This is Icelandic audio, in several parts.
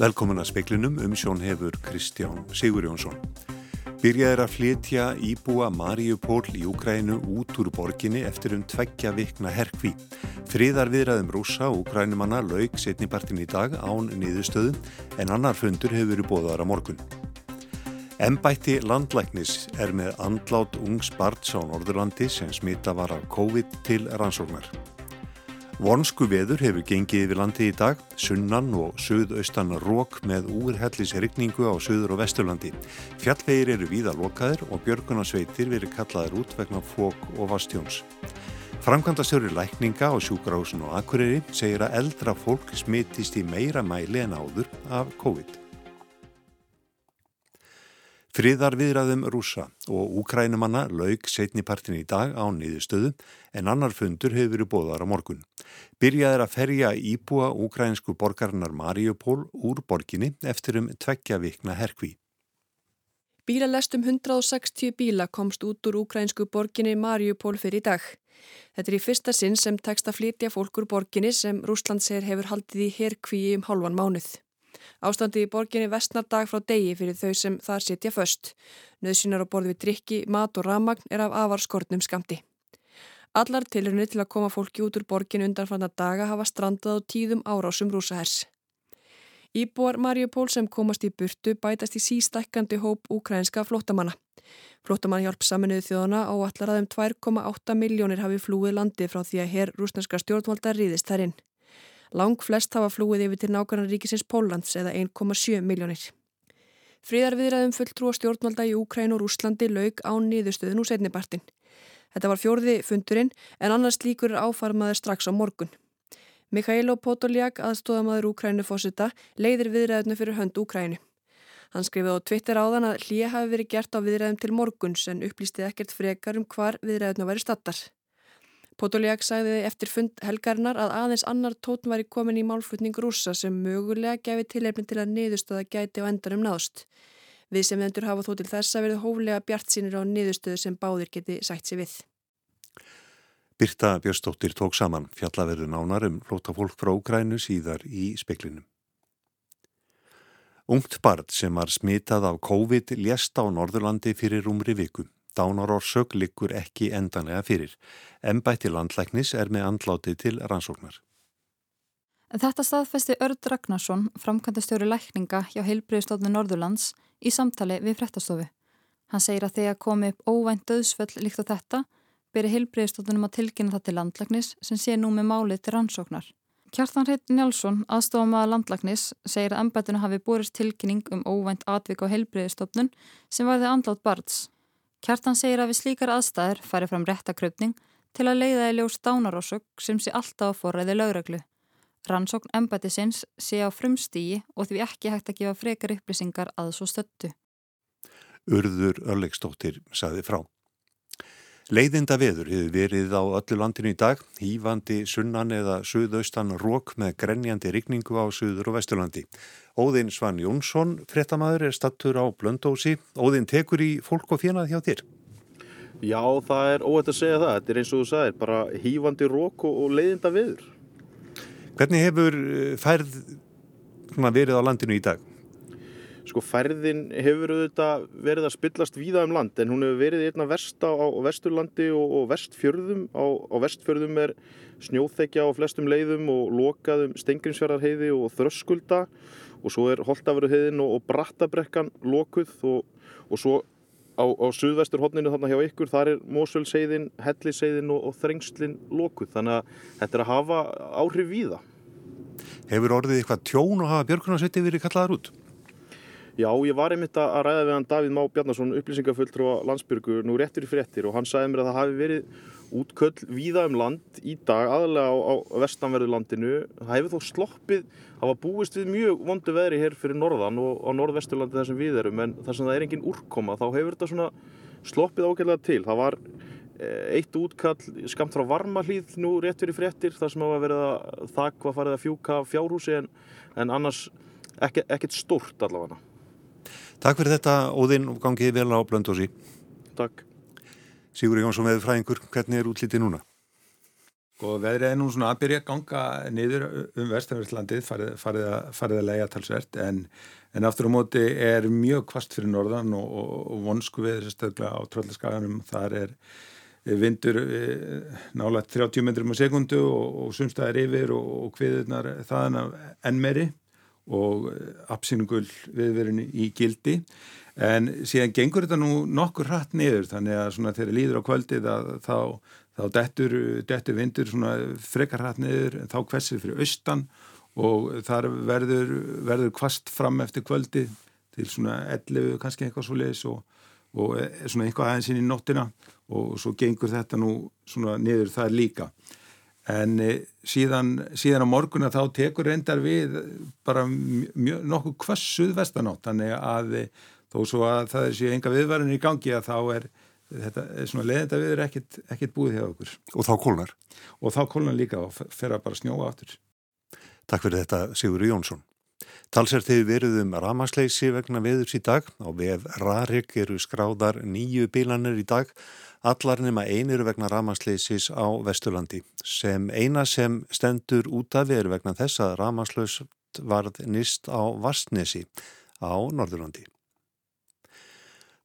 Velkomin að speiklinum um sjón hefur Kristján Sigur Jónsson. Byrjaðir að flytja íbúa Mariupól í Ukrænu út úr borginni eftir um tveggja vikna herkví. Friðar viðræðum rúsa og ukrænumanna laug setnipartin í dag án niðurstöðum en annar fundur hefur verið bóðaðar á morgun. Embætti landlæknis er með andlát ungs barns á Norðurlandi sem smita var af COVID til rannsóknar. Vonsku veður hefur gengið yfir landi í dag, sunnan og söðaustan rók með úrhellisrykningu á söður og vesturlandi. Fjallvegir eru víða lokaðir og björgunarsveitir verið kallaðir út vegna fók og vastjóns. Framkvæmdastjóri lækninga á sjúkrahúsin og Akureyri segir að eldra fólk smitist í meira mæli en áður af COVID. Friðar viðræðum rúsa og úkrænumanna laug setnipartin í dag á niðurstöðu en annar fundur hefur verið bóðar á morgun. Byrjaðir að ferja íbúa úkrænsku borgarinnar Mariupól úr borginni eftir um tveggja vikna herkví. Bílalestum 160 bíla komst út úr úkrænsku borginni Mariupól fyrir í dag. Þetta er í fyrsta sinn sem tekst að flytja fólkur borginni sem Rúsland segir hefur haldið í herkví um hálfan mánuð. Ástandi í borginni vestnar dag frá degi fyrir þau sem þar sitja föst. Nöðsynnar á borði við drikki, mat og ramagn er af afar skortnum skamti. Allar tilurni til að koma fólki út úr borgin undanfanna daga hafa strandað á tíðum árásum rúsahers. Íbúar Mariupól sem komast í burtu bætast í sístækkandi hóp ukrainska flótamanna. Flótamannhjálp saminuðu þjóðana á allar aðeim 2,8 miljónir hafi flúið landið frá því að herr rúsneska stjórnvalda ríðist þær inn. Lang flest hafa flúið yfir til nákvæmlega ríkisins Póllands eða 1,7 miljónir. Fríðarviðræðum fulltrú á stjórnvalda í Úkræn og Rúslandi laug á niðurstöðun úr setnibartin. Þetta var fjórði fundurinn en annars líkur er áfarmaður strax á morgun. Mikhailo Podolyak, aðstóðamaður Úkrænu fósita, leiðir viðræðinu fyrir hönd Úkrænu. Hann skrifið á Twitter áðan að hlýja hafi verið gert á viðræðum til morguns en upplýstið ekkert frekar um hvar viðræðinu væri stattar. Podolyak sagði eftir fund helgarinnar að aðeins annar tótn væri komin í málflutning rúsa sem mögulega gefi tilefni til að niðurstöða gæti á endanum náðst. Við sem vendur hafa þó til þess að verið hóflega bjart sínir á niðurstöðu sem báðir geti sætt sér við. Birta Björnstóttir tók saman fjallaverðu nánar um flóta fólk frá Ukrænu síðar í speklinum. Ungt barn sem var smitað af COVID lést á Norðurlandi fyrir umri vikum. Dánarorsök likur ekki endanlega fyrir. Embætti landlæknis er með andláti til rannsóknar. Þetta staðfesti Örd Ragnarsson, framkvæmdastjóri lækninga hjá heilbriðstofnu Norðurlands í samtali við frettastofu. Hann segir að þegar komi upp óvænt döðsföll líkt á þetta, beri heilbriðstofnunum að tilkynna það til landlæknis sem sé nú með málið til rannsóknar. Kjartan Hreit Njálsson, aðstofum að landlæknis, segir að embættinu hafi borist tilkynning um óvænt atvik á heilbriðstofnun sem varði andlátt barns. Kjartan segir að við slíkar aðstæður fari fram réttakröpning til að leiða í ljós dánarósök sem sé alltaf á forræði lögreglu. Rannsókn embætisins sé á frumstígi og því ekki hægt að gefa frekar upplýsingar að svo stöttu. Urður Örlegstóttir saði frá. Leiðinda veður hefur verið á öllu landinu í dag, hýfandi sunnan eða suðaustan rók með grenjandi rigningu á suður og vesturlandi. Óðinn Svan Jónsson, frettamæður, er stattur á Blöndósi. Óðinn tekur í fólk og fjenað hjá þér? Já, það er óætt að segja það. Þetta er eins og þú sagir, bara hýfandi rók og, og leiðinda veður. Hvernig hefur eh, færð verið á landinu í dag? Sko færðin hefur auðvitað verið að spillast víða um land en hún hefur verið einna verst á, á vesturlandi og, og vestfjörðum. Á, á vestfjörðum er snjóþekja á flestum leiðum og lokaðum stengrinsfjörðarheiði og þröskulda og svo er Holtafjörðarheiðin og, og Brattabrekkan lokuð og, og svo á, á suðvesturhóttninu þarna hjá ykkur þar er Mósvöldseiðin, Helliseiðin og Þrengslin lokuð þannig að þetta er að hafa áhrif víða. Hefur orðið eitthvað tjón og hafa björgunarsveiti verið kallaðar út? Já, ég var einmitt að ræða við hann Davíð Má Bjarnason, upplýsingafulltrú á landsbyrgu nú réttur í fréttir og hann sagði mér að það hafi verið útköll víða um land í dag, aðalega á, á vestanverðu landinu. Það hefur þó sloppið, það var búist við mjög vondu veðri hér fyrir norðan og á norðvesturlandi þar sem við erum, en þar sem það er engin úrkoma, þá hefur þetta svona sloppið ágæðlega til. Það var eh, eitt útkall skamt frá varmahlýð nú réttur í fréttir, þar sem hafa verið að þakva farið að fjúka fjárhúsi en, en annars ekkert stórt allavega. Takk fyrir þetta Óðinn og gangið vel á Blöndósi. Takk. Sigur Jónsson veður fræðingur, hvernig er útlítið núna? Sko veðrið er nú svona að byrja að ganga niður um vestanverðslandið, farið, farið, farið að leia talsvert en, en aftur á móti er mjög kvast fyrir norðan og, og, og vonsku við sérstaklega á tröllaskaganum. Þar er vindur eh, nálega 30 metrum á sekundu og, og sumstaðar yfir og hviðurnar þaðan enn meiri og absýningul viðverðinu í gildi. En síðan gengur þetta nú nokkur hratt niður þannig að svona þegar líður á kvöldið að þá þá dettur, dettur vindur frekar hratt niður þá hversið fyrir austan og þar verður, verður kvast fram eftir kvöldi til svona 11 kannski eitthvað svo leiðis og, og svona eitthvað aðeins inn í nóttina og svo gengur þetta nú svona niður það líka en e, síðan, síðan á morguna þá tekur reyndar við bara mjög, nokkuð kvassuð vestanátt þannig að e, þó svo að það er sér enga viðvarinn í gangi að þá er þetta er svona leðenda við er ekkit, ekkit búið hjá okkur. Og þá kólnar? Og þá kólnar líka og fer að bara snjóa áttur. Takk fyrir þetta Sigur Jónsson. Talsert hefur verið um ramasleysi vegna veðurs í dag. Á VF Rarik eru skráðar nýju bílanir í dag. Allar nema einir vegna ramasleysis á Vesturlandi. Sem eina sem stendur út af er vegna þess að ramaslaust varð nýst á Vastnesi á Norðurlandi.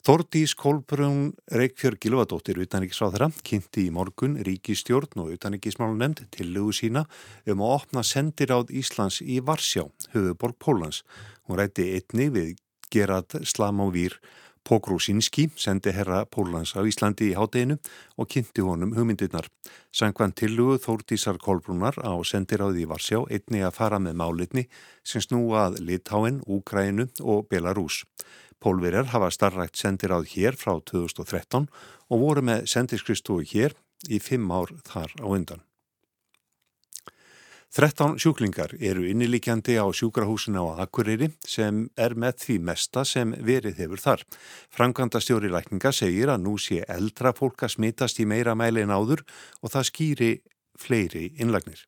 Þordís Kolbrún Reykjörg Gilvadóttir utanriksráðara kynnti í morgun ríkistjórn og utanriksmálunemnd til lögu sína um að opna sendiráð Íslands í Varsjá, höfuborg Pólans. Hún rætti einni við Gerard Slamovýr Pogrusinski, sendi herra Pólans á Íslandi í hátteginu og kynnti honum hugmyndirnar. Sankvann tillugu Þórdísar Kolbrúnar á sendiráði í Varsjá einni að fara með málitni sem snúað Litáin, Úkrænu og Belarus. Pólverjar hafa starrækt sendiráð hér frá 2013 og voru með sendiskristofu hér í fimm ár þar á undan. 13 sjúklingar eru innilíkjandi á sjúkrahúsinu á Akureyri sem er með því mesta sem verið hefur þar. Frankanda stjóri lækninga segir að nú sé eldra fólk að smitast í meira mæli en áður og það skýri fleiri innlagnir.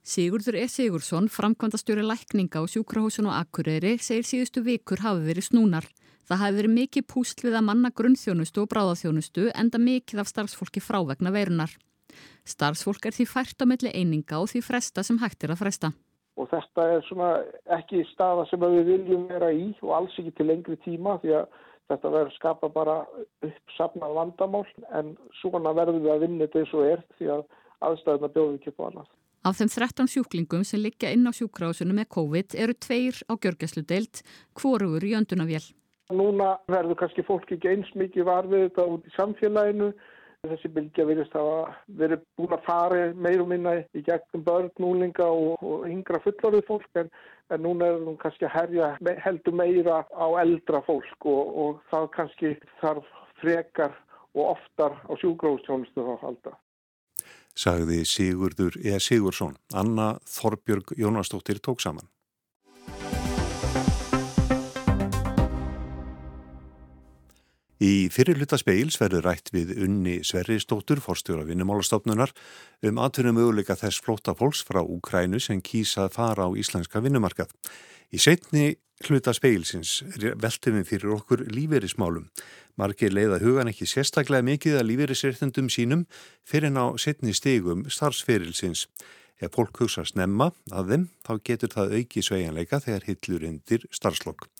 Sigurður E. Sigursson, framkvæmdastjóri lækninga á sjúkrahúsun og Akureyri, segir síðustu vikur hafi verið snúnar. Það hafi verið mikið púsl við að manna grunnþjónustu og bráðaþjónustu enda mikið af starfsfólki frávegna verunar. Starfsfólk er því fært á melli eininga og því fresta sem hægt er að fresta. Og þetta er svona ekki staða sem við viljum vera í og alls ekki til lengri tíma því að þetta verður skapa bara uppsafnað vandamál en svona verður við að vinna þetta eins og er því að aðstæðuna bjóðum ekki på annað. Af þeim 13 sjúklingum sem liggja inn á sjúkrásunum með COVID eru tveir á gjörgæslu deilt, hvorugur í öndunavél. Núna verður kannski fólk ekki eins mikið varfið þetta út í samfélaginu. Þessi bylgja virðist að verið búin að fara meir og minna í gegnum börn, núlinga og, og yngra fullorðið fólk en, en núna er það kannski að herja heldur meira á eldra fólk og, og það kannski þarf frekar og oftar á sjúkrástjónustu þá halda sagði Sigurdur E. Sigursson. Anna Þorbjörg Jónastóttir tók saman. Í fyrirluta speils verður rætt við unni Sverrisdóttur, forstjóra vinnumálastofnunar, um aðtunum möguleika þess flóta fólks frá Úkrænu sem kýsað fara á íslenska vinnumarkað. Í setni hluta speilsins veltum við fyrir okkur lífeyrismálum. Margir leiða hugan ekki sérstaklega mikið að lífeyrisréttundum sínum fyrir ná setni stigum starfsferilsins. Ef fólk hugsa snemma að þeim, þá getur það auki sveianleika þegar hillur undir starfslokk.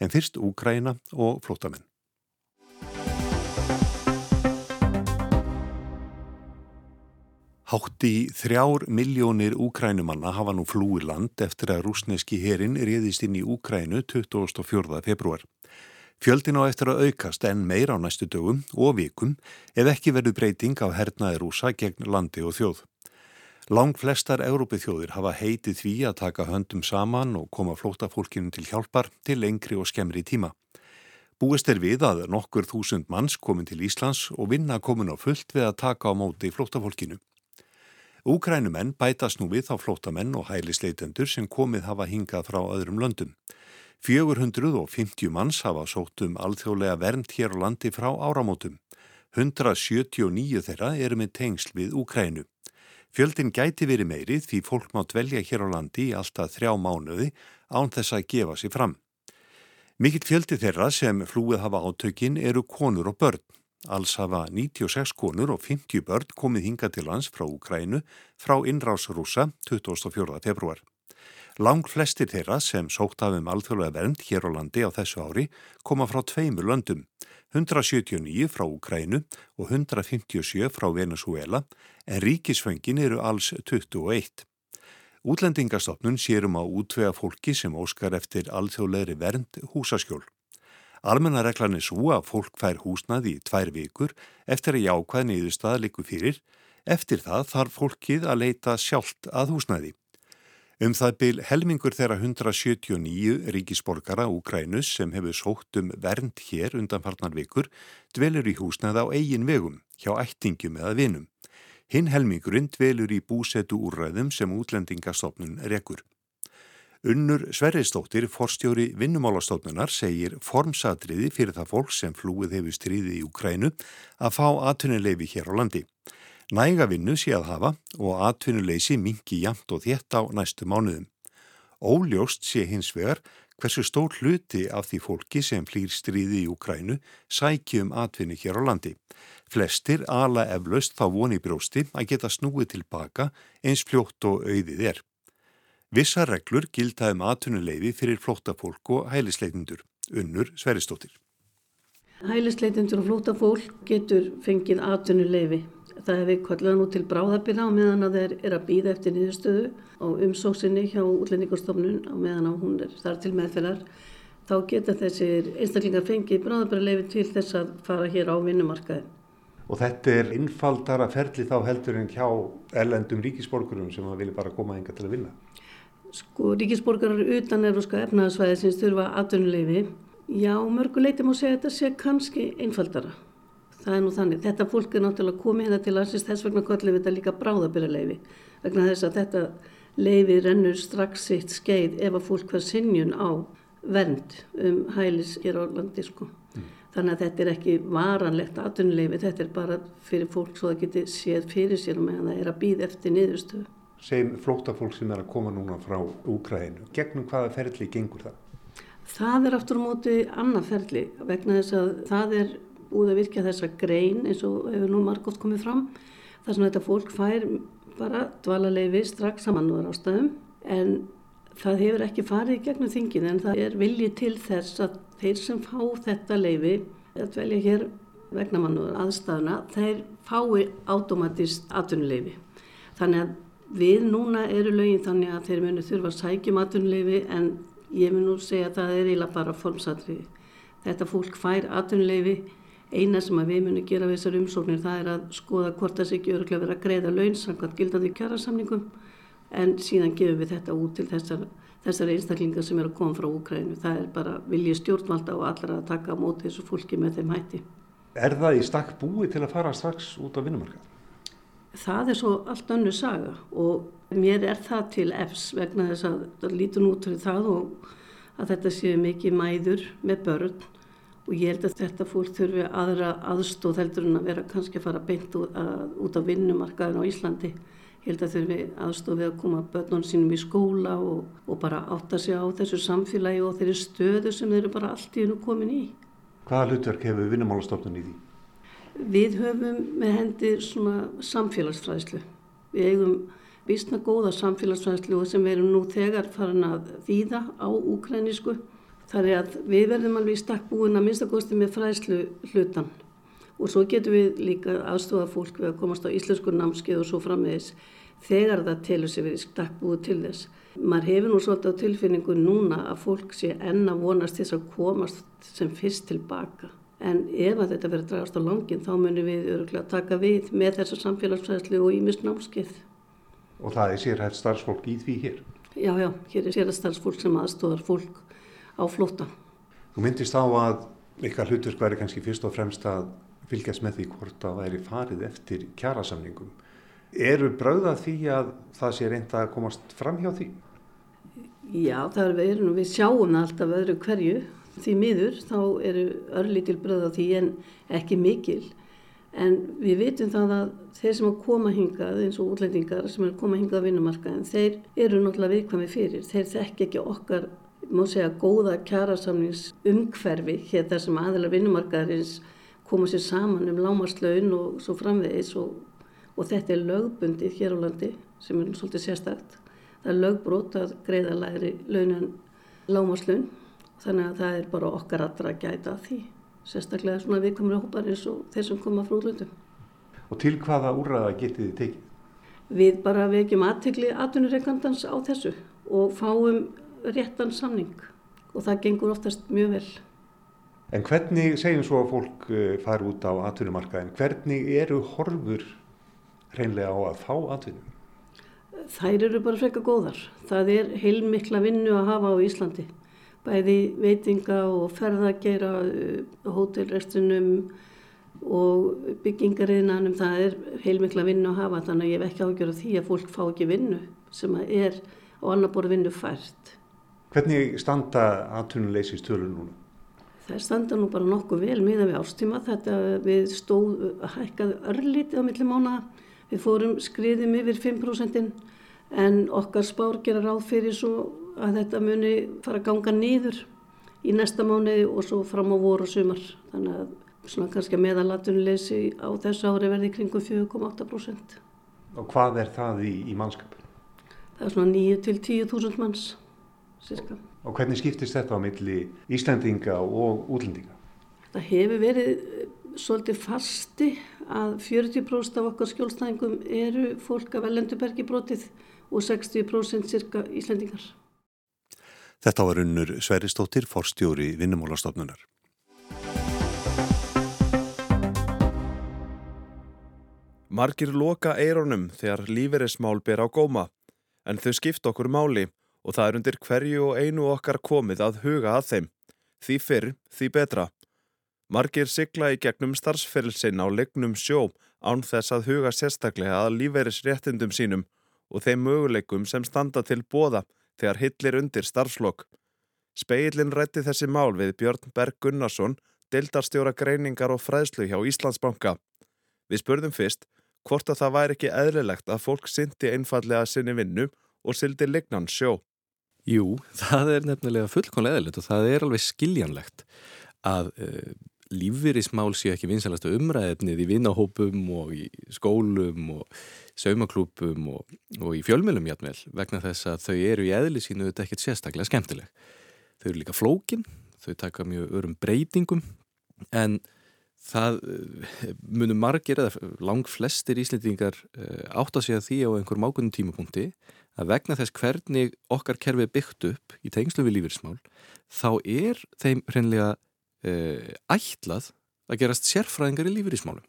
En fyrst Úgræna og flótamenn. Hátt í þrjár miljónir úkrænumanna hafa nú flúi land eftir að rúsneski herin riðist inn í Úkrænu 24. februar. Fjöldin á eftir að aukast en meir á næstu dögum og vikum ef ekki verður breyting á hernaði rúsa gegn landi og þjóð. Lang flestar Európið þjóðir hafa heitið því að taka höndum saman og koma flótafólkinu til hjálpar til lengri og skemmri tíma. Búist er við að nokkur þúsund manns komin til Íslands og vinna komin á fullt við að taka á móti flótafólkinu. Úkrænumenn bætast nú við á flótamenn og hælisleitendur sem komið hafa hingað frá öðrum löndum. 450 manns hafa sótt um alþjóðlega vernd hér á landi frá áramótum. 179 þeirra eru með tengsl við Úkrænu. Fjöldin gæti verið meirið því fólk má dvelja hér á landi í alltaf þrjá mánuði án þess að gefa sér fram. Mikill fjöldi þeirra sem flúið hafa átökin eru konur og börn. Alls hafa 96 konur og 50 börn komið hinga til lands frá Ukrænu frá innrásrúsa 24. februar. Lang flestir þeirra sem sótt af um alþjóðlega vernd hér á landi á þessu ári koma frá tveimur löndum, 179 frá Ukrænu og 157 frá Venezuela en ríkisföngin eru alls 21. Útlendingastofnun sérum á útvega fólki sem óskar eftir alþjóðlegri vernd húsaskjól. Almennareglan er svo að fólk fær húsnaði í tvær vikur eftir að jákvæð niðurstað likur fyrir. Eftir það þarf fólkið að leita sjálft að húsnaði. Um það byl helmingur þeirra 179 ríkisborgara Úkrænus sem hefur sótt um vernd hér undanfarnar vikur dvelur í húsnaði á eigin vegum, hjá ættingum eða vinum. Hinn helmingurinn dvelur í búsetu úrræðum sem útlendingastofnun rekur. Unnur Sverristóttir, forstjóri vinnumálastofnunar, segir formsatriði fyrir það fólk sem flúið hefur stríði í Ukrænu að fá atvinnuleifi hér á landi. Næga vinnu sé að hafa og atvinnuleysi mingi jamt og þétt á næstu mánuðum. Óljóst sé hins vegar hversu stór hluti af því fólki sem flýr stríði í Ukrænu sækjum atvinni hér á landi. Flestir ala eflaust þá voni brósti að geta snúið tilbaka eins fljótt og auðið er. Vissa reglur gilda um aðtunuleifi fyrir flóttafólk og hælisleitindur, unnur Sveristóttir. Hælisleitindur og flóttafólk getur fengið aðtunuleifi. Það hefur kvallað nú til bráðabila á meðan að þeir eru að býða eftir nýðustöðu á umsóksinni hjá útlendingarstofnun á meðan að hún er þar til meðfellar. Þá geta þessir einstaklingar fengið bráðabila leifi til þess að fara hér á vinnumarkaði. Og þetta er innfaldara ferli þá heldur en hjá ellendum ríkisborgurum sem að vilja bara koma enga til að vinna? Sko ríkisborgarar utan Európska efnaðarsvæði sem styrfa aðdunuleyfi, já mörguleiti má segja að þetta sé kannski einfaldara. Það er nú þannig, þetta fólk er náttúrulega komið hérna til landsins þess vegna við þetta líka bráðabyrjarleifi vegna þess að þetta leifi rennur strax sitt skeið ef að fólk var sinjun á vernd um hælis hér á landi sko. Mm. Þannig að þetta er ekki varanlegt aðdunuleyfi, þetta er bara fyrir fólk svo að það geti séð fyrir sér meðan það er að býða eftir niðurstöðu segjum flóttafólk sem er að koma núna frá Úkræðinu. Gegnum hvaða ferli gengur það? Það er aftur á móti annað ferli vegna þess að það er úr að virka þessa grein eins og hefur nú margótt komið fram. Það sem þetta fólk fær bara dvalarleifi strax samanúðar ástæðum en það hefur ekki farið gegnum þingin en það er viljið til þess að þeir sem fá þetta leifi að dvelja hér vegna mannúðar aðstæðuna þeir fái átomatist atvinnuleifi. Þannig að Við núna eru lögin þannig að þeir munu þurfa að sækja maturnuleifi en ég mun nú segja að það er eiginlega bara formsatriði. Þetta fólk fær aturnuleifi, eina sem við munum gera við þessar umsóknir það er að skoða hvort það sé ekki öruglega verið að greiða laun samkvæmt gildandi kjærasamningum en síðan gefum við þetta út til þessar, þessar einstaklingar sem eru að koma frá Úkrænu. Það er bara viljið stjórnvalda og allar að taka á móti þessu fólki með þeim hætti. Er það í stakk búi til að fara strax út á vinnumarkað? Það er svo allt önnu saga og mér er það til efs vegna þess að það lítur út fyrir það og að þetta séu mikið mæður með börn og ég held að þetta fólk þurfi aðra aðstóð heldur en að vera kannski að fara beint út á vinnumarkaðin á Íslandi. Ég held að þurfi aðstóð við að koma börnun sínum í skóla og, og bara átta sig á þessu samfélagi og þeirri stöðu sem þeir eru bara allt í hennu komin í. Hvaða hlutverk hefur vinnumálastofnun í því? Við höfum með hendir svona samfélagsfræðslu. Við eigum vísna góða samfélagsfræðslu sem við erum nú þegar farin að þýða á úkrænisku. Það er að við verðum alveg stakk búin að minnstakosti með fræðslu hlutan. Og svo getum við líka aðstofa fólk við að komast á íslensku námskeið og svo frammeðis þegar það telur sér verið stakk búið til þess. Mar hefur nú svolítið á tilfinningu núna að fólk sé enna vonast þess að komast sem fyrst tilbaka. En ef að þetta verður dragast á langin þá munum við öruglega taka við með þessa samfélagsfræðslu og ímist námskeið. Og það er sérhæft starfsfólk í því hér? Já, já, hér er sérhæft starfsfólk sem aðstóðar fólk á flóta. Þú myndist á að ykkar hlutverk væri kannski fyrst og fremst að fylgjast með því hvort að væri farið eftir kjærasamningum. Eru brauðað því að það sé reynda að komast fram hjá því? Já, það er við, við sjáum alltaf öðru hverju því miður þá eru örlítil bröð á því en ekki mikil. En við vitum það að þeir sem að koma hingað eins og útlendingar sem er að koma hingað að vinnumarka en þeir eru náttúrulega viðkvæmi fyrir. Þeir þekk ekki okkar má segja góða kjærasamnings umhverfi hér þar sem aðeila vinnumarkaðarins koma sér saman um lámarslaun og svo framvegis og, og þetta er lögbundið hér á landi sem er svolítið sérstakt. Það er lögbrót að greiða læri launan lámarslaun þannig að það er bara okkar allra að gæta því. Sérstaklega svona viðkomur hópar eins og þeir sem koma frá útlöndum. Og til hvaða úrraða getið þið tekið? Við bara vekjum aðtegli atvinnureikandans á þessu og fáum réttan samning og það gengur oftast mjög vel. En hvernig, segjum svo að fólk eh, fara út á atvinnumarkaðin, hvernig eru horfur hreinlega á að fá atvinnu? Þær eru bara frekka góðar. Það er heilmikla vinnu að hafa á Íslandi. Bæði veitinga og ferðageira, eh, hótelrestunum og byggingariðnanum. Það er heilmikla vinnu að hafa þannig að ég hef ekki ágjörð því að fólk fá ekki vinnu sem er á annar borð vinnu fært. Hvernig standa atvinnuleysist tölur núna? Það standa nú bara nokkuð vel miða við ástíma. Þetta við stóð hækkað örlítið á milli mánu. Við fórum skriðum yfir 5% en okkar spár gera ráð fyrir svo að þetta muni fara að ganga niður í næsta mánuði og svo fram á voru og sumar. Þannig að svona kannski meðalatunleysi á þessu ári verði kringum 4,8%. Og hvað er það í, í mannskap? Það er svona 9 til 10.000 manns, cirka. Og hvernig skiptist þetta á milli Íslandinga og útlendinga? Það hefur verið eh, svolítið fasti að 40% af okkar skjólstæðingum eru fólk af Ellendubergi brotið og 60% cirka Íslandingar. Þetta var unnur Sveristóttir, forstjóri Vinnumólastofnunar. Margir loka eironum þegar líferismál ber á góma, en þau skipta okkur máli og það er undir hverju og einu okkar komið að huga að þeim. Því fyrr, því betra. Margir sigla í gegnum starfsferilsinn á legnum sjó án þess að huga sérstaklega að lífeyris réttindum sínum og þeim möguleikum sem standa til bóða þegar hillir undir starfslokk. Speillin rætti þessi mál við Björn Berg Gunnarsson, deildarstjóra greiningar og fræðslu hjá Íslandsbanka. Við spurðum fyrst hvort að það væri ekki eðlilegt að fólk syndi einfallega sinni vinnu og syldi lignan sjó. Jú, það er nefnilega fullkonlega eðlilegt og það er alveg skiljanlegt að lífverðismál séu ekki vinsalast umræðefnið í vinnahópum og í skólum og saumaklúpum og, og í fjölmjölum játmel vegna þess að þau eru í eðli sínu þetta ekkert sérstaklega skemmtileg. Þau eru líka flókin, þau taka mjög örum breytingum en það munum margir eða lang flestir íslendingar átt að segja því á einhverjum ákveðnum tímapunkti að vegna þess hvernig okkar kerfi byggt upp í tengslu við lífeyrismál þá er þeim hreinlega uh, ætlað að gerast sérfræðingar í lífeyrismálum.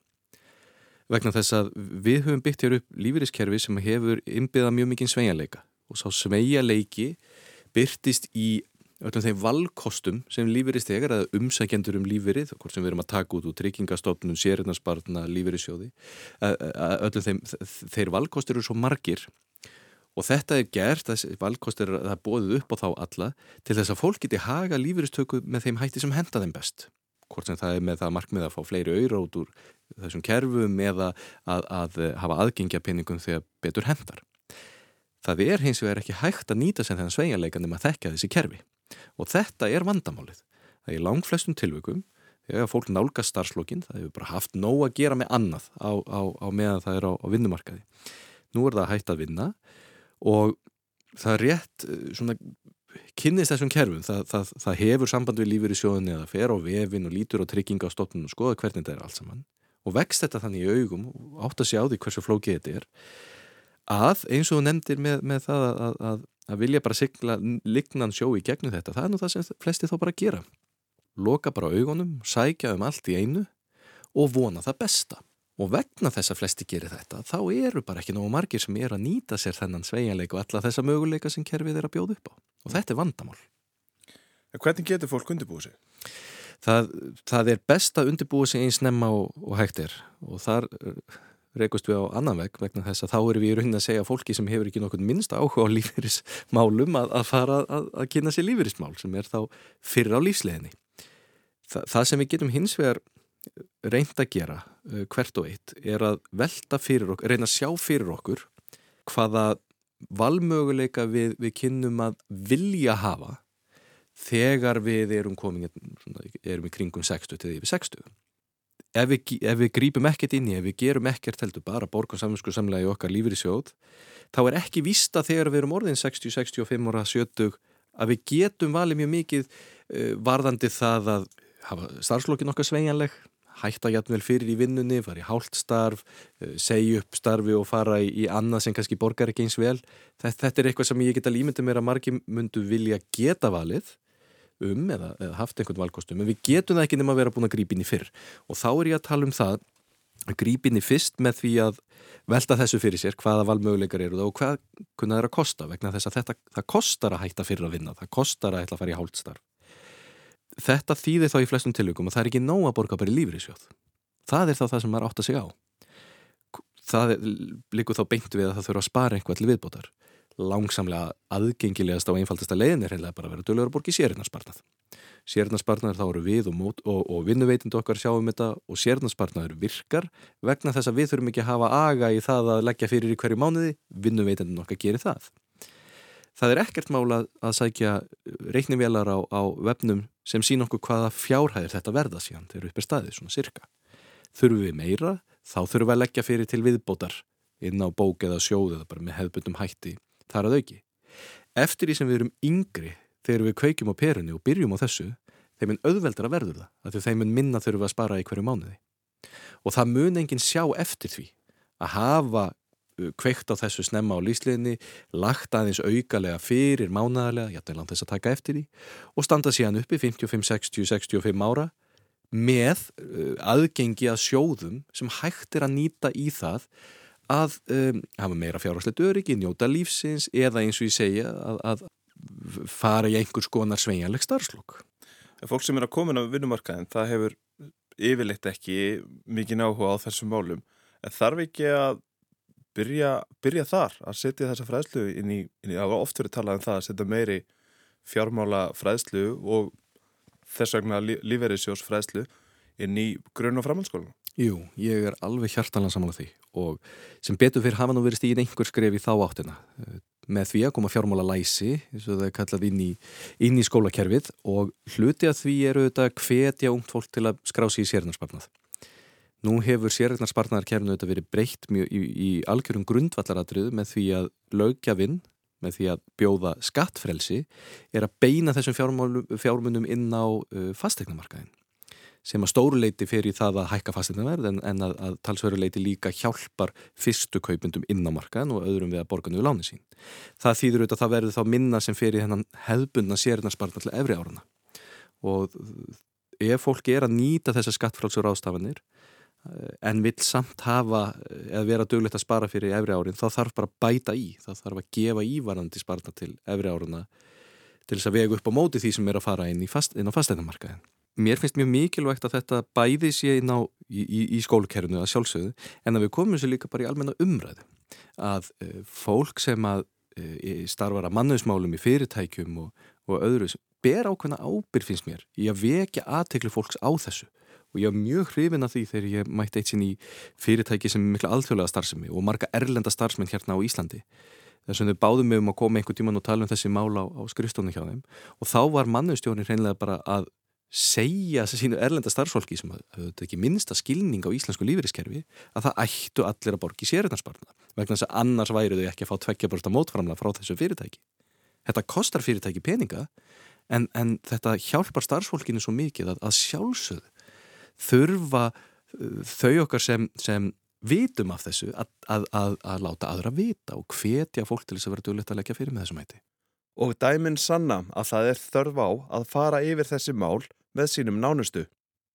Vegna þess að við höfum byggt hér upp lífeyriskerfi sem hefur innbyggðað mjög mikið sveigjarleika og sá sveigjarleiki byrtist í öllum þeim valkostum sem lífeyrist egar eða umsækjendur um lífeyrið, hvort sem við erum að taka út úr tryggingastofnun, sérinarspartna, lífeyrissjóði öllum þeim þeir valkostur eru svo margir og þetta er gert, þessi valkostur er að bóðið upp á þá alla til þess að fólk geti haga lífeyristöku með þeim hætti sem henda þeim best hvort sem það er með það markmið að fá fleiri auðra út úr þessum kerfum eða að, að hafa aðgengja pinningum þegar betur hendar. Það er hins vegar ekki hægt að nýta sem þennan sveigarleika nema að þekka þessi kerfi og þetta er vandamálið. Það er langt flestum tilvökum þegar fólk nálga starfslokkin, það hefur bara haft nóg að gera með annað á, á, á meðan það er á, á vinnumarkaði. Nú er það hægt að vinna og það er rétt svona kynnist þessum kerfum, það, það, það hefur samband við lífur í sjóðunni að það fer á vefin og lítur á trygginga á stofnun og skoða hvernig þetta er allt saman. Og vext þetta þannig í augum og átt að sjá því hversu flókið þetta er að eins og þú nefndir með, með það að, að, að vilja bara sigla lignan sjó í gegnum þetta, það er nú það sem flesti þá bara gera. Loka bara augunum, sækja um allt í einu og vona það besta og vegna þess að flesti gerir þetta þá eru bara ekki nógu margir sem er að nýta sér þennan sveianleik og alla þessa möguleika sem kerfið er að bjóða upp á. Og þetta er vandamál. Hvernig getur fólk undirbúið sig? Það, það er best að undirbúið sig eins nefna og, og hægt er. Og þar reykust við á annan veg vegna þess að þá erum við í raunin að segja fólki sem hefur ekki nokkur minnst áhuga á lífeyrismálum að, að fara að, að kynna sér lífeyrismál sem er þá fyrir á lífsleginni Þa, það sem við getum hins vegar reynd að gera hvert og eitt er að velta fyrir okkur, reyna að sjá fyrir okkur hvaða valmöguleika við, við kynnum að vilja hafa þegar við erum komin erum í kringum 60 til yfir 60 ef við, ef við grípum ekkert inn í, ef við gerum ekkert heldur bara borgum saminsku samlega í okkar lífur í sjóð, þá er ekki vista þegar við erum orðin 60, 65 ára 70 að við getum valið mjög mikið uh, varðandi það að hafa starfslokkin okkar sveigjanleg, hætta jætnvel fyrir í vinnunni, fara í hálftstarf, uh, segja upp starfi og fara í, annað sem kannski borgar ekki eins vel. Þetta, er eitthvað sem ég geta límyndið mér að margi myndu vilja geta valið um eða, eða haft einhvern valkostum en við getum það ekki nema að vera búin að grípinni fyrr og þá er ég að tala um það að grípinni fyrst með því að velta þessu fyrir sér hvaða valmöguleikar eru það og hvað kunna að kosta vegna þess að þetta, það kostar að hætta fyrir að vinna það kostar að hætta að fara í hálfstarf þetta þýðir þá í flestum tilvíkum og það er ekki nóg að borga bara í lífri sjóð það er þá það sem maður átt að segja á það líkur þá beint við að það þurfa að spara einhvað til viðbótar langsamlega aðgengilegast á einfaldasta leiðin er heimlega bara að vera dölur að borga í sérinarsparnað. Sérinarsparnaður þá eru við og, mót, og, og vinnuveitindu okkar sjáum þetta og sérinarsparnaður virkar vegna þess að við þurfum ekki að hafa aga í það að leggja fyrir í hverju mánuði, vinnuveitindun okkar gerir það. Það er ekkert mála að sækja reiknivélar á, á vefnum sem sín okkur hvaða fjárhæðir þetta verða síðan þegar upp er staðið, svona sirka. Þurfum við meira, þá þurfum við að leggja fyrir til viðbótar inn á bók eða sjóð eða bara með hefðbundum hætti þar að auki. Eftir því sem við erum yngri þegar við kveikjum á perunni og byrjum á þessu, þeim mun auðveldar að verður það, að þeim mun minna þurfum að spara í hverju mánuði. Og það mun enginn sjá eftir því að hafa kveikt á þessu snemma á lísliðinni, lagt aðeins augalega fyrir mánaðarlega, ég ætla langt þess að taka eftir því, og standa síðan uppi 55, 60, 65 ára með uh, aðgengi að sjóðum sem hægt er að nýta í það að um, hafa meira fjárhagslegt öryggi, njóta lífsins eða eins og ég segja að, að fara í einhvers konar sveinjanleg starfslokk. Fólk sem er að koma inn á vinnumarkaðin, það hefur yfirleitt ekki mikið náhuga á þessum málum. En þarf ekki að byrja, byrja þar að setja þessa fræðslu inn í, inn í oft verið talað um það að setja meiri fjármála fræðslu og þess vegna lífeyrisjós fræðslu inn í grunn- og framhaldsskólinu? Jú, ég er alveg hjartalega saman á því og sem betur fyrir hafa nú verið stíðin einhver skref í þá áttina eh, með því að koma fjármála læsi eins og það er kallað inn í, inn í skólakerfið og hluti að því eru þetta hvetja ungt fólk til að skrá sér í sérnarsparnað. Nú hefur sérnarsparnaðarkerfinu þetta verið breytt mjög í, í algjörum grundvallaratriðu með því að lögjafinn með því að bjóða skattfrelsi er að beina þessum fjármunum inn á uh, fastegnamarkaðin sem að stóruleiti fyrir það að hækka fastinnaverð en, en að, að talsveruleiti líka hjálpar fyrstu kaupundum inn á markaðin og öðrum við að borga nú láni sín. Það þýður auðvitað að það verður þá minna sem fyrir hennan hefbundna sérinarspartna til efri árana og ef fólki er að nýta þessar skattfrálsur ástafanir en vil samt hafa eða vera döglegt að spara fyrir efri árin þá þarf bara að bæta í, þá þarf að gefa ívarandi spartna til efri árana til þess að vega upp á móti því sem er að fara inn, fast, inn á fasteinnamarkaðin mér finnst mjög mikilvægt að þetta bæði sé inn á í, í, í skólukerfinu að sjálfsögðu en að við komum sér líka bara í almenna umræðu. Að uh, fólk sem að uh, starfar að mannusmálum í fyrirtækjum og, og öðru ber ákveðna ábyrg finnst mér í að vekja aðtekli fólks á þessu og ég var mjög hrifin að því þegar ég mætti eitt sinn í fyrirtæki sem er miklu alþjóðlega starfsemi og marga erlenda starfsmenn hérna á Íslandi þess að við báðum um að koma einhver tíman og tala um þessi mál á, á skrifstónu hjá þeim og þá var mannustjónin hreinlega bara að segja sínu erlenda starfsfólki sem hafði ekki minnsta skilning á íslensku lífeyriskerfi að það ættu allir að borgi sérinarsparna vegna þess að annars væru þau ekki að fá tveggjaborsta mótframla frá þessu fyrirtæki. Þetta kostar fyrirtæki peninga en, en þetta hjálpar starfsfólkinu svo mikið að, að sjálfsögðu þurfa uh, þau okkar sem, sem vitum af þessu að, að, að láta aðra vita og hvetja fólk til þess að vera dölött að leggja fyrir með þessum hætti. Og dæminn sanna að það er þörf á að fara yfir þessi mál með sínum nánustu.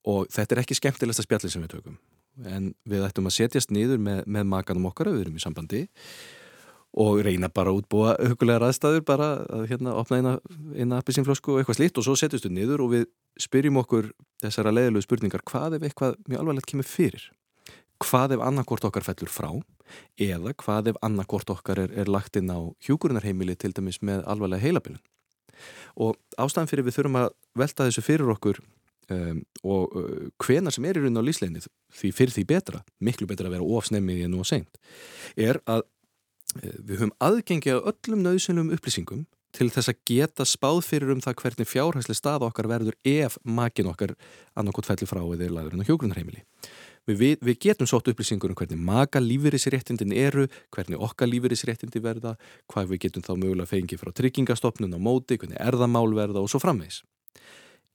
Og þetta er ekki skemmtilegsta spjallin sem við tökum. En við ættum að setjast niður með, með makanum okkar að við erum í sambandi og reyna bara að útbúa hugulegar aðstæður bara að hérna opna eina, eina appisínflösku og eitthvað slíkt og svo setjumstu niður og við spyrjum okkur þessara leiðilegu spurningar hvað ef eitthvað mjög alvarlegt kemur fyrir? Hvað ef annarkort okkar fellur frá? Eða hvað ef annarkort okkar er, er lagt inn á hjúkurunarheimili til dæmis með alvarlega heilabilin og ástæðan fyrir við þurfum að velta þessu fyrir okkur um, og uh, hvena sem er í raun á lísleginni því fyrir því betra, miklu betra að vera ofsnemmið en nú að seint, er að við höfum aðgengi að öllum nöðsynlum upplýsingum til þess að geta spáð fyrir um það hvernig fjárhæsli stað okkar verður ef makin okkar annarkot fellir frá eða er laðurinn á hjógrunarheimili. Við, við, við getum sótt upplýsingur um hvernig maka lífeyrisréttindin eru, hvernig okkar lífeyrisréttindi verða, hvað við getum þá mögulega fengið frá tryggingastofnun á móti, hvernig erðamál verða og svo framvegs.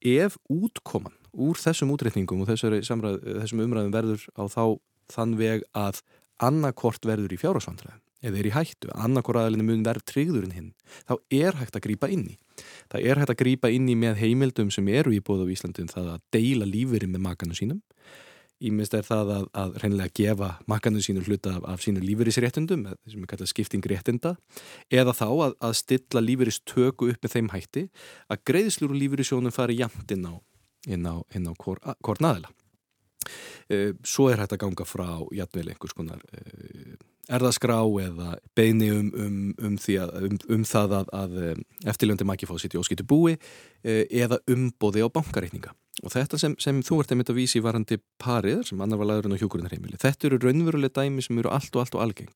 Ef útkoman úr þessum útreikningum og þessum umræðum verður á þá þann veg að annarkort verður í fjárhásvandræðum eða er í hættu, annarkor aðalinu mun verð tryggður en hinn, þá er hægt að grýpa inn í. Það er hægt að grýpa inn í með heimildum sem eru í bóð á Íslandum það að deila lífeyri með makanu sínum. Ímest er það að, að reynilega gefa makanu sínum hluta af, af sínu lífeyrisréttundum, sem er kallað skiptingréttinda, eða þá að, að stilla lífeyristöku upp með þeim hætti að greiðslur og lífeyrisjónum fari jæmt inn á, á, á hvort naðila. Eh, svo er hægt að ganga frá jætvel einhvers konar eh, erðaskrá eða beini um, um, um, að, um, um það að, að eh, eftirljöndi mæki fá sitt í óskýttu búi eða umbóði á bankareikninga. Og þetta sem, sem þú ert einmitt að vísi varandi parið sem annar var lagurinn á hjókurinarheimili, þetta eru raunveruleg dæmi sem eru allt og allt og algeng.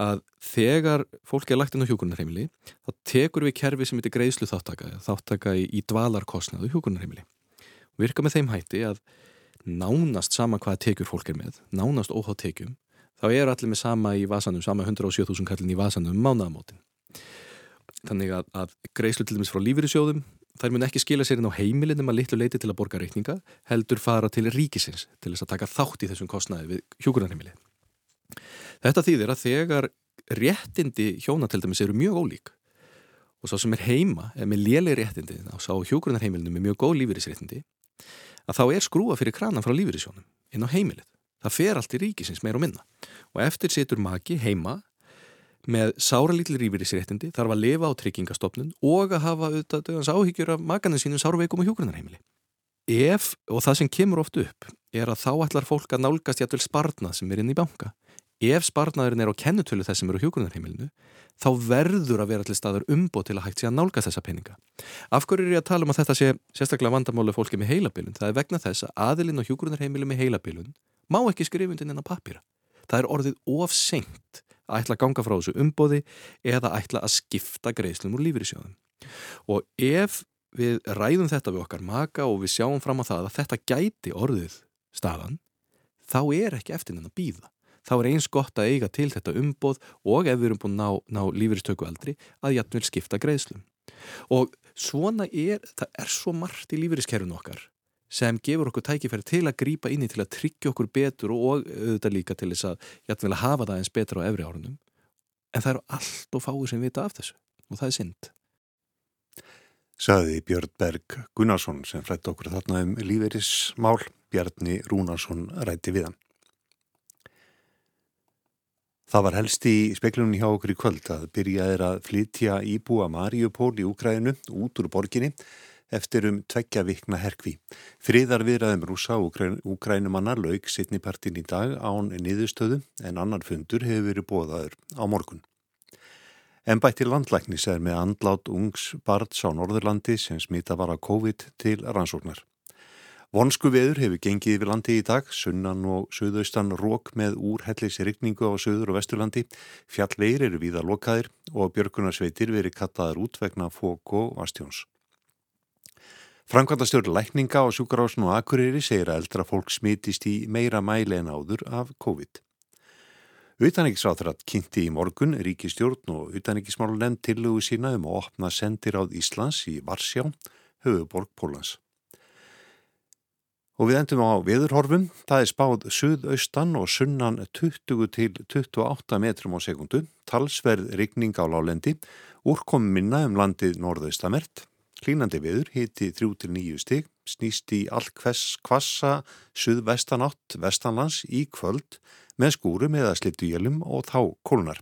Að þegar fólk er lagt inn á hjókurinarheimili þá tekur við kerfi sem heitir greiðslu þáttaka, þáttaka í, í dvalarkosnaðu hjókurinarheimili. Virka með þeim hætti að nánast sama hvaða tekjur fólk er með, nánast óhátt tekjum, þá er allir með sama í vasanum, sama 107.000 kallin í vasanum um mánaðamótin. Þannig að, að greiðslu til dæmis frá lífyrirsjóðum, þær mun ekki skila sér inn á heimilin um að litlu leiti til að borga reikninga, heldur fara til ríkisins til þess að taka þátt í þessum kostnaði við hjókunarheimili. Þetta þýðir að þegar réttindi hjóna til dæmis eru mjög ólík og svo sem er heima, eða með léli réttindi, þá sá hjókunarheimilinu með mjög góð lífyrisréttindi, að þá er skrúa fyrir kranan frá lífyrirsjónum inn á heimilið. Það fer allt í ríkisins meir og minna. Og eftir setur maki heima með sáralítli lífyrirsréttindi, þarf að lifa á tryggingastofnun og að hafa auðvitað dögans áhyggjur af makanum sínum sárveikum og hjógrunarheimili. Ef, og það sem kemur oft upp, er að þá ætlar fólk að nálgast jætvel sparnað sem er inn í banka. Ef sparnaðurinn er á kennutölu þess sem eru hjógrunarheimilinu, þá verður að vera allir staður umbót til að hægt sé að nálga þessa peninga. Af hverju er ég að tala um að þetta sé sérstaklega vandamáli fólki með heilabilun? Það er vegna þess að aðilinn og hjúgrunarheimili með heilabilun má ekki skrifundin inn á papýra. Það er orðið ofsengt að ætla að ganga frá þessu umbóði eða ætla að skipta greiðslum úr lífyrísjóðum. Og ef við ræðum þetta við okkar maka og við sjáum fram á það að þetta gæti orðið staðan, þá er ekki eftir henn að býða þá er eins gott að eiga til þetta umboð og ef við erum búin að ná, ná lífyristöku aldri að jætnvel skipta greiðslum. Og svona er, það er svo margt í lífyriskerfinu okkar sem gefur okkur tækifæri til að grýpa inn í til að tryggja okkur betur og auðvitað líka til þess að jætnvel að hafa það eins betur á efri árunum. En það eru allt og fáið sem vita af þessu og það er synd. Saði Björn Berg Gunnarsson sem frætti okkur þarna um lífeyrismál. Bjarni Rúnarsson rætti við hann. Það var helst í speklunum hjá okkur í kvöld að byrjaðir að flytja íbúa Mariupól í Úkrænu út úr borginni eftir um tveggja vikna herkvi. Friðar viðraðum rúsa Úkrænumanna laug sittnipartin í dag án niðurstöðu en annar fundur hefur verið bóðaður á morgun. Embætti landlæknis er með andlát ungs barns á Norðurlandi sem smita var að COVID til rannsóknar. Vonsku veður hefur gengið yfir landi í dag, sunnan og söðaustan rók með úrhellis rigningu á söður og vesturlandi, fjallveir eru víða lokaðir og björgunarsveitir verið kattaðar út vegna fók og vastjóns. Frankvandastjóri lækninga á sjúkarásun og akureyri segir að eldra fólk smitist í meira mæli en áður af COVID. Utaníkisráþrat kynnti í morgun ríkistjórn og utaníkismálulenn tillögu sína um að opna sendir áð Íslands í Varsjá, höfuborg Pólans. Og við endum á viðurhorfum, það er spáð suðaustan og sunnan 20 til 28 metrum á sekundu, talsverð rigning á lálendi, úrkom minna um landið norðaustamert, klínandi viður hiti 3 til 9 stig, snýst í all kvassa suðvestanátt vestanlands í kvöld með skúrum eða slittu jælum og þá kólnar.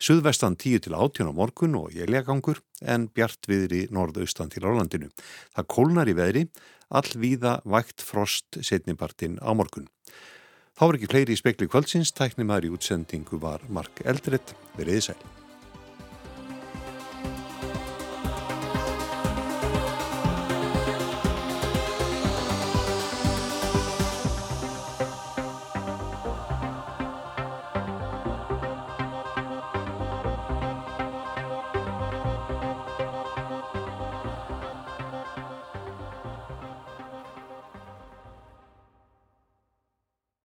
Suðvestan 10 til 18 á morgun og jæljagangur en bjart viðri norðaustan til álandinu. Það kólnar í veðri, allvíða vægt frost setnipartin á morgun. Þá er ekki fleiri í spekli kvöldsins, tæknum aðri útsendingu var Mark Eldredd, veriði sæl.